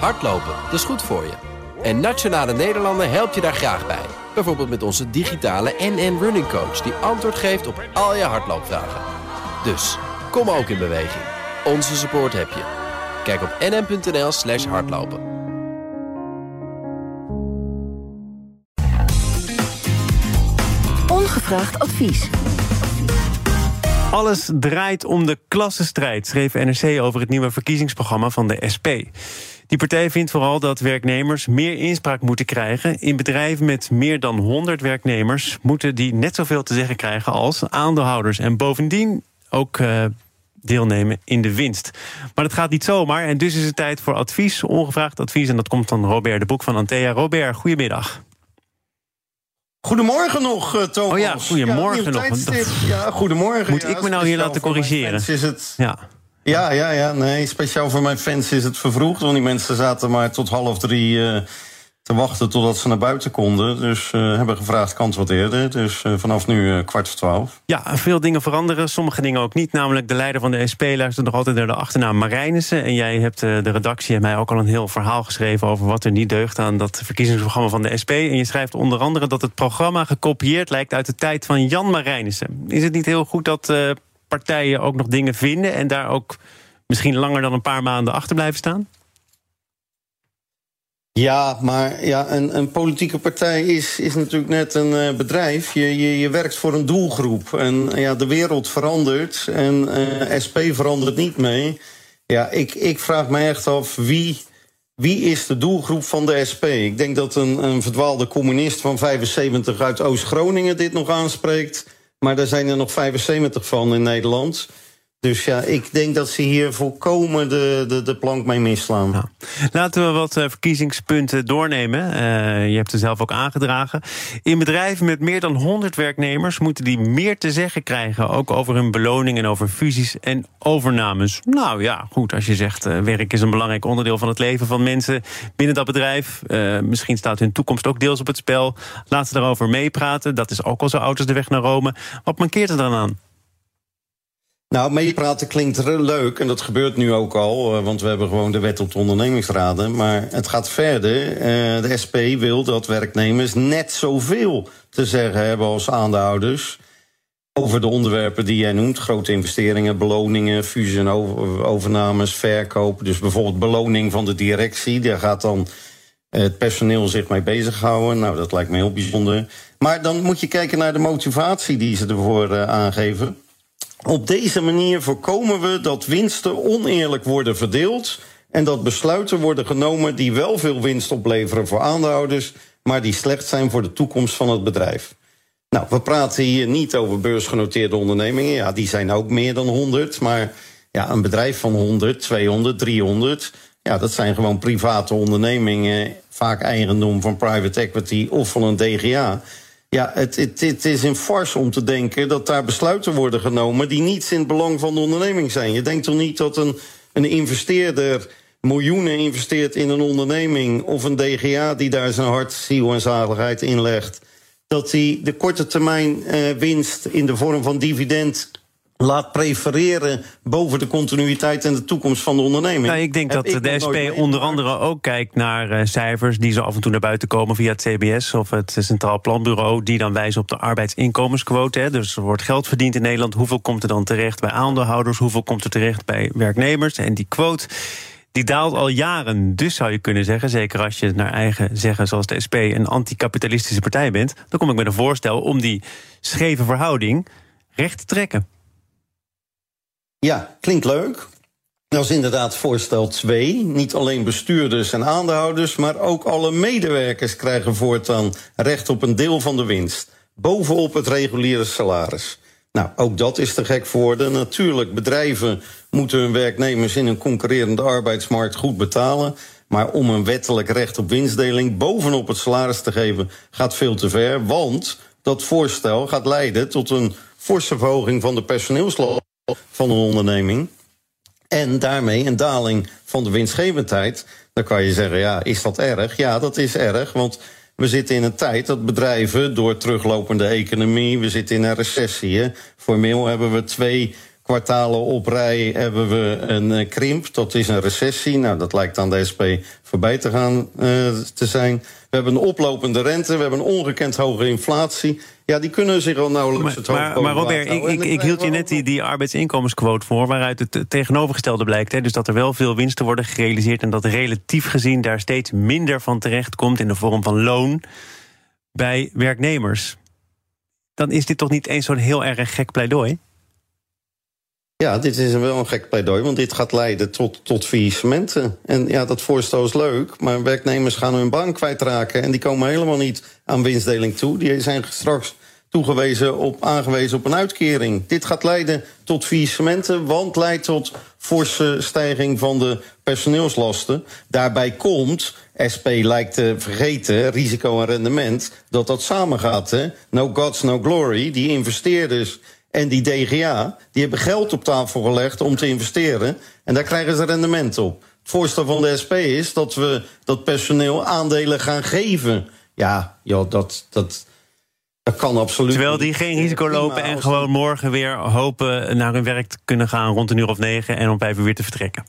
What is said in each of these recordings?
Hardlopen, dat is goed voor je. En Nationale Nederlanden helpt je daar graag bij. Bijvoorbeeld met onze digitale NN Running Coach... die antwoord geeft op al je hardloopvragen. Dus, kom ook in beweging. Onze support heb je. Kijk op nn.nl slash hardlopen. Ongevraagd advies. Alles draait om de klassenstrijd, schreef NRC over het nieuwe verkiezingsprogramma van de SP. Die partij vindt vooral dat werknemers meer inspraak moeten krijgen. In bedrijven met meer dan 100 werknemers moeten die net zoveel te zeggen krijgen als aandeelhouders. En bovendien ook uh, deelnemen in de winst. Maar dat gaat niet zomaar en dus is het tijd voor advies, ongevraagd advies. En dat komt van Robert de Boek van Antea. Robert, goedemiddag. Goedemorgen nog, uh, Thomas. Oh ja, goedemorgen ja, nog. Ja, goedemorgen. Moet ja, ik me nou hier laten corrigeren? Is het... Ja. Ja, ja, ja. Nee, speciaal voor mijn fans is het vervroegd. Want die mensen zaten maar tot half drie uh, te wachten totdat ze naar buiten konden. Dus uh, hebben gevraagd kant wat eerder. Dus uh, vanaf nu kwart voor twaalf. Ja, veel dingen veranderen, sommige dingen ook niet. Namelijk de leider van de SP luistert nog altijd naar de achternaam Marijnissen. En jij hebt de redactie en mij ook al een heel verhaal geschreven... over wat er niet deugt aan dat verkiezingsprogramma van de SP. En je schrijft onder andere dat het programma gekopieerd lijkt... uit de tijd van Jan Marijnissen. Is het niet heel goed dat partijen ook nog dingen vinden... en daar ook misschien langer dan een paar maanden achter blijven staan? Ja, maar ja, een, een politieke partij is, is natuurlijk net een uh, bedrijf. Je, je, je werkt voor een doelgroep. En ja, de wereld verandert en uh, SP verandert niet mee. Ja, ik, ik vraag me echt af wie, wie is de doelgroep van de SP? Ik denk dat een, een verdwaalde communist van 75 uit Oost-Groningen dit nog aanspreekt. Maar daar zijn er nog 75 van in Nederland. Dus ja, ik denk dat ze hier volkomen de, de, plank mee misslaan. Ja. Laten we wat uh, verkiezingspunten doornemen. Uh, je hebt er zelf ook aangedragen. In bedrijven met meer dan 100 werknemers moeten die meer te zeggen krijgen. Ook over hun beloning en over fusies en overnames. Nou ja, goed, als je zegt uh, werk is een belangrijk onderdeel van het leven van mensen binnen dat bedrijf. misschien staat hun toekomst ook deels op het spel. Laten ze daarover meepraten. Dat is ook al zo oud als de weg naar Rome. Wat mankeert er dan aan? Nou, meepraten klinkt leuk en dat gebeurt nu ook al, want we hebben gewoon de wet op de ondernemingsraden. Maar het gaat verder. De SP wil dat werknemers net zoveel te zeggen hebben als aandeelhouders. Over de onderwerpen die jij noemt: grote investeringen, beloningen, fusie en overnames, verkoop. Dus bijvoorbeeld beloning van de directie. Daar gaat dan het personeel zich mee bezighouden. Nou, dat lijkt me heel bijzonder. Maar dan moet je kijken naar de motivatie die ze ervoor aangeven. Op deze manier voorkomen we dat winsten oneerlijk worden verdeeld en dat besluiten worden genomen die wel veel winst opleveren voor aandeelhouders, maar die slecht zijn voor de toekomst van het bedrijf. Nou, we praten hier niet over beursgenoteerde ondernemingen. Ja, die zijn ook meer dan 100, maar ja, een bedrijf van 100, 200, 300, ja, dat zijn gewoon private ondernemingen, vaak eigendom van private equity of van een DGA. Ja, het, het, het, is een farce om te denken dat daar besluiten worden genomen die niet in het belang van de onderneming zijn. Je denkt toch niet dat een, een investeerder miljoenen investeert in een onderneming of een DGA die daar zijn hart, ziel en zaligheid in legt, dat hij de korte termijn uh, winst in de vorm van dividend laat prefereren boven de continuïteit en de toekomst van de onderneming. Nou, ik denk dat de SP onder andere ook kijkt naar uh, cijfers die zo af en toe naar buiten komen via het CBS of het Centraal Planbureau, die dan wijzen op de arbeidsinkomensquote. Hè. Dus er wordt geld verdiend in Nederland. Hoeveel komt er dan terecht bij aandeelhouders? Hoeveel komt er terecht bij werknemers? En die quote. Die daalt al jaren. Dus zou je kunnen zeggen, zeker als je naar eigen zeggen, zoals de SP, een anticapitalistische partij bent, dan kom ik met een voorstel om die scheve verhouding recht te trekken. Ja, klinkt leuk. Dat is inderdaad voorstel 2. Niet alleen bestuurders en aandeelhouders, maar ook alle medewerkers krijgen voortaan recht op een deel van de winst. Bovenop het reguliere salaris. Nou, ook dat is te gek voor de. Natuurlijk, bedrijven moeten hun werknemers in een concurrerende arbeidsmarkt goed betalen. Maar om een wettelijk recht op winstdeling bovenop het salaris te geven, gaat veel te ver. Want dat voorstel gaat leiden tot een forse verhoging van de personeelslast van een onderneming. En daarmee een daling van de winstgevendheid. Dan kan je zeggen, ja, is dat erg? Ja, dat is erg, want we zitten in een tijd dat bedrijven door teruglopende economie... we zitten in een recessie. Formeel hebben we twee kwartalen op rij hebben we een krimp. Dat is een recessie. Nou, dat lijkt aan de SP voorbij te gaan te zijn. We hebben een oplopende rente, we hebben een ongekend hoge inflatie. Ja, die kunnen zich al nauwelijks het hoofd Maar, maar Robert, ik, ik, ik, hield je net die, die arbeidsinkomensquote voor... waaruit het tegenovergestelde blijkt. Hè, dus dat er wel veel winsten worden gerealiseerd... en dat relatief gezien daar steeds minder van terecht komt... in de vorm van loon bij werknemers. Dan is dit toch niet eens zo'n heel erg gek pleidooi? Ja, dit is wel een gek pleidooi, want dit gaat leiden tot, tot faillissementen. En ja, dat voorstel is leuk, maar werknemers gaan hun baan kwijtraken... en die komen helemaal niet aan winstdeling toe. Die zijn straks toegewezen op, aangewezen op een uitkering. Dit gaat leiden tot faillissementen, want leidt tot forse stijging van de personeelslasten. Daarbij komt, SP lijkt te vergeten, risico en rendement, dat dat samengaat. No gods, no glory. Die investeerders en die DGA, die hebben geld op tafel gelegd om te investeren. En daar krijgen ze rendement op. Het voorstel van de SP is dat we dat personeel aandelen gaan geven. Ja, joh, dat, dat, dat kan absoluut. Terwijl die geen risico lopen en gewoon morgen weer hopen naar hun werk te kunnen gaan rond een uur of negen en om vijf uur weer te vertrekken.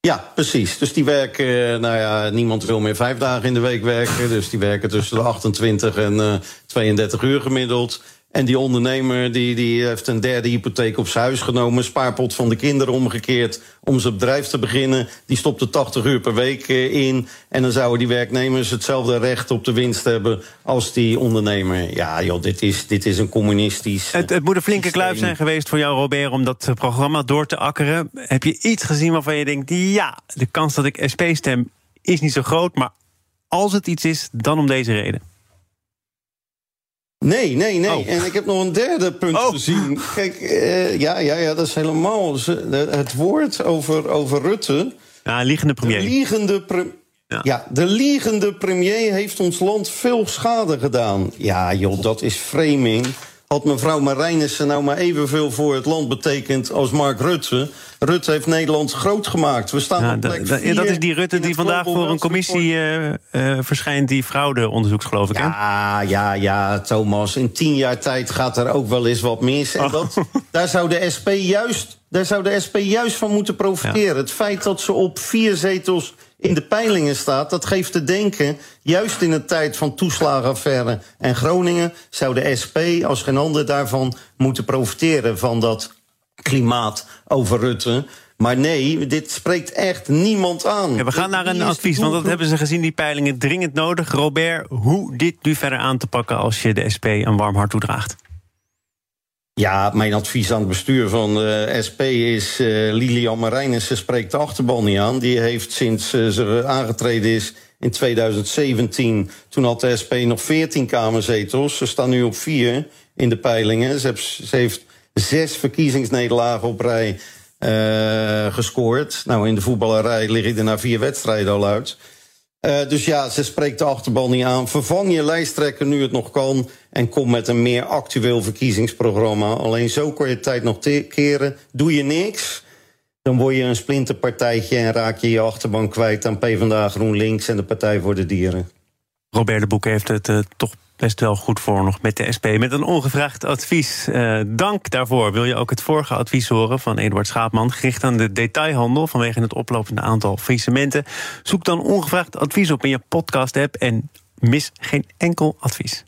Ja, precies. Dus die werken, nou ja, niemand wil meer vijf dagen in de week werken. Dus die werken tussen de 28 en uh, 32 uur gemiddeld. En die ondernemer die, die heeft een derde hypotheek op zijn huis genomen, spaarpot van de kinderen omgekeerd om zijn bedrijf te beginnen. Die stopt er 80 uur per week eh, in. En dan zouden die werknemers hetzelfde recht op de winst hebben als die ondernemer. Ja, joh, dit is, dit is een communistisch. Het, het moet een flinke kluif zijn geweest voor jou, Robert, om dat programma door te akkeren. Heb je iets gezien waarvan je denkt: ja, de kans dat ik SP stem is niet zo groot, maar als het iets is, dan om deze reden? Nee, nee, nee. Oh. En ik heb nog een derde punt oh. gezien. Kijk, uh, ja, ja, ja, dat is helemaal het woord over, over Rutte. Ja, liegende premier. De liegende ja. ja. de liegende premier heeft ons land veel schade gedaan. Ja, joh, dat is framing had mevrouw Marijnissen nou maar evenveel voor het land betekend als Mark Rutte. Rutte heeft Nederland groot gemaakt. We staan op plek vier Dat is die Rutte die vandaag voor een commissie uh, uh, verschijnt... die fraudeonderzoeks, geloof ik, hè? Ja, ja, ja, Thomas. In tien jaar tijd gaat er ook wel eens wat mis. En oh. dat, daar zou de SP juist... Daar zou de SP juist van moeten profiteren. Het feit dat ze op vier zetels in de peilingen staat, dat geeft te denken, juist in een tijd van toeslagenaffaire en Groningen, zou de SP als geen ander daarvan moeten profiteren van dat klimaat over Rutte. Maar nee, dit spreekt echt niemand aan. Ja, we gaan naar een advies, want dat hebben ze gezien, die peilingen, dringend nodig. Robert, hoe dit nu verder aan te pakken als je de SP een warm hart toedraagt? Ja, mijn advies aan het bestuur van de SP is... Uh, Lilian Marijnissen spreekt de achterban niet aan. Die heeft sinds uh, ze aangetreden is in 2017... toen had de SP nog 14 kamerzetels. Ze staan nu op vier in de peilingen. Ze, ze heeft zes verkiezingsnederlagen op rij gescoord. Nou, in de voetballerij liggen er na vier wedstrijden al uit... Uh, dus ja, ze spreekt de achterban niet aan. Vervang je lijsttrekker nu het nog kan. En kom met een meer actueel verkiezingsprogramma. Alleen zo kan je tijd nog keren. Doe je niks, dan word je een splinterpartijtje... en raak je je achterban kwijt aan PvdA GroenLinks... en de Partij voor de Dieren. Robert de Boek heeft het uh, toch best wel goed voor nog met de SP. Met een ongevraagd advies. Uh, dank daarvoor. Wil je ook het vorige advies horen van Eduard Schaapman... gericht aan de detailhandel vanwege het oplopende aantal faillissementen? Zoek dan ongevraagd advies op in je podcast-app... en mis geen enkel advies.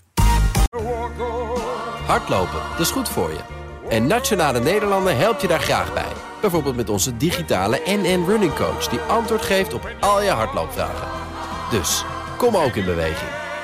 Hardlopen, dat is goed voor je. En Nationale Nederlanden helpt je daar graag bij. Bijvoorbeeld met onze digitale NN Running Coach... die antwoord geeft op al je hardloopvragen. Dus, kom ook in beweging.